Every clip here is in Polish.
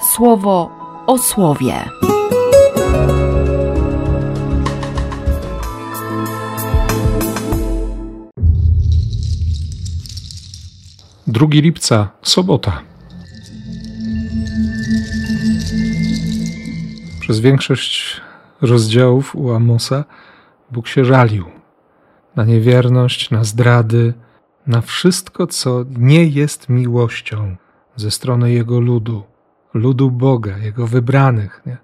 słowo o słowie. Drugi lipca, sobota. Przez większość rozdziałów u Amosa Bóg się żalił na niewierność, na zdrady, na wszystko, co nie jest miłością ze strony Jego ludu, ludu Boga, Jego wybranych, nie?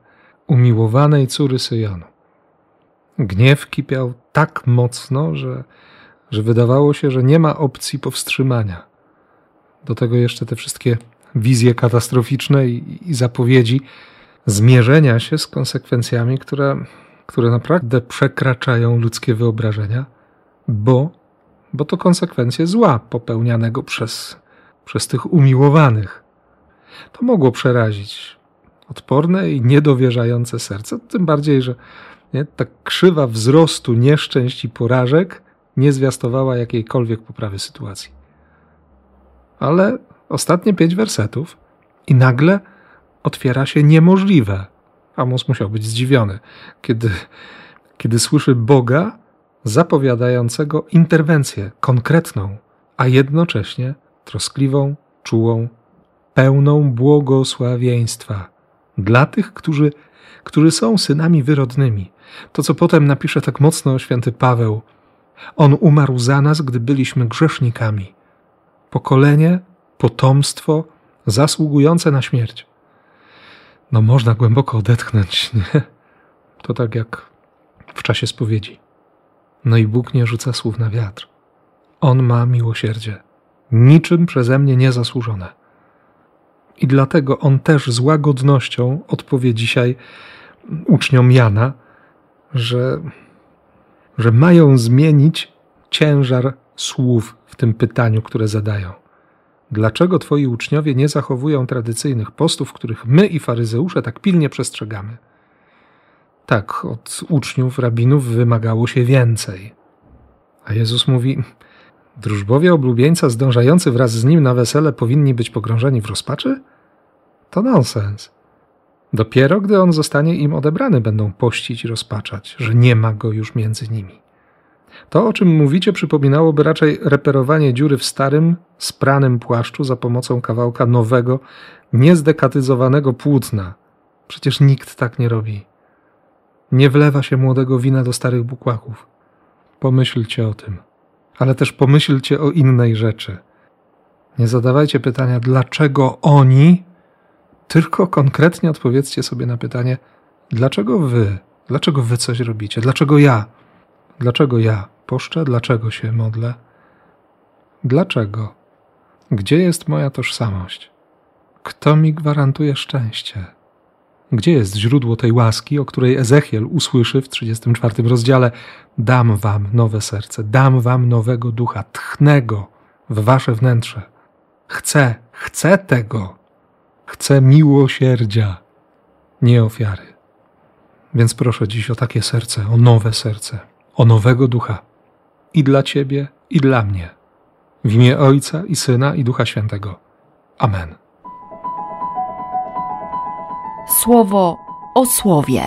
umiłowanej córy Syjonu. Gniew kipiał tak mocno, że, że wydawało się, że nie ma opcji powstrzymania. Do tego jeszcze te wszystkie wizje katastroficzne i, i zapowiedzi zmierzenia się z konsekwencjami, które, które naprawdę przekraczają ludzkie wyobrażenia, bo, bo to konsekwencje zła popełnianego przez, przez tych umiłowanych. To mogło przerazić odporne i niedowierzające serce, tym bardziej, że nie, ta krzywa wzrostu nieszczęść i porażek nie zwiastowała jakiejkolwiek poprawy sytuacji. Ale ostatnie pięć wersetów i nagle otwiera się niemożliwe. Amos musiał być zdziwiony, kiedy, kiedy słyszy Boga zapowiadającego interwencję konkretną, a jednocześnie troskliwą, czułą, pełną błogosławieństwa dla tych, którzy, którzy są synami wyrodnymi. To, co potem napisze tak mocno święty Paweł. On umarł za nas, gdy byliśmy grzesznikami. Pokolenie, potomstwo zasługujące na śmierć. No można głęboko odetchnąć, nie? To tak jak w czasie spowiedzi. No i Bóg nie rzuca słów na wiatr. On ma miłosierdzie, niczym przeze mnie niezasłużone. I dlatego on też z łagodnością odpowie dzisiaj uczniom Jana, że, że mają zmienić ciężar słów w tym pytaniu, które zadają. Dlaczego twoi uczniowie nie zachowują tradycyjnych postów, których my i faryzeusze tak pilnie przestrzegamy? Tak, od uczniów, rabinów wymagało się więcej. A Jezus mówi: Drużbowie oblubieńca zdążający wraz z nim na wesele powinni być pogrążeni w rozpaczy? To nonsens. Dopiero gdy on zostanie im odebrany, będą pościć i rozpaczać, że nie ma go już między nimi. To, o czym mówicie, przypominałoby raczej reperowanie dziury w starym, spranym płaszczu za pomocą kawałka nowego, niezdekatyzowanego płótna. Przecież nikt tak nie robi. Nie wlewa się młodego wina do starych bukłaków. Pomyślcie o tym, ale też pomyślcie o innej rzeczy. Nie zadawajcie pytania, dlaczego oni, tylko konkretnie odpowiedzcie sobie na pytanie, dlaczego wy, dlaczego wy coś robicie, dlaczego ja. Dlaczego ja poszczę? Dlaczego się modlę? Dlaczego? Gdzie jest moja tożsamość? Kto mi gwarantuje szczęście? Gdzie jest źródło tej łaski, o której Ezechiel usłyszy w 34 rozdziale? Dam wam nowe serce, dam wam nowego ducha, tchnego w wasze wnętrze. Chcę, chcę tego. Chcę miłosierdzia, nie ofiary. Więc proszę dziś o takie serce, o nowe serce o nowego ducha i dla Ciebie, i dla mnie. W imię Ojca i Syna i Ducha Świętego. Amen. Słowo o słowie.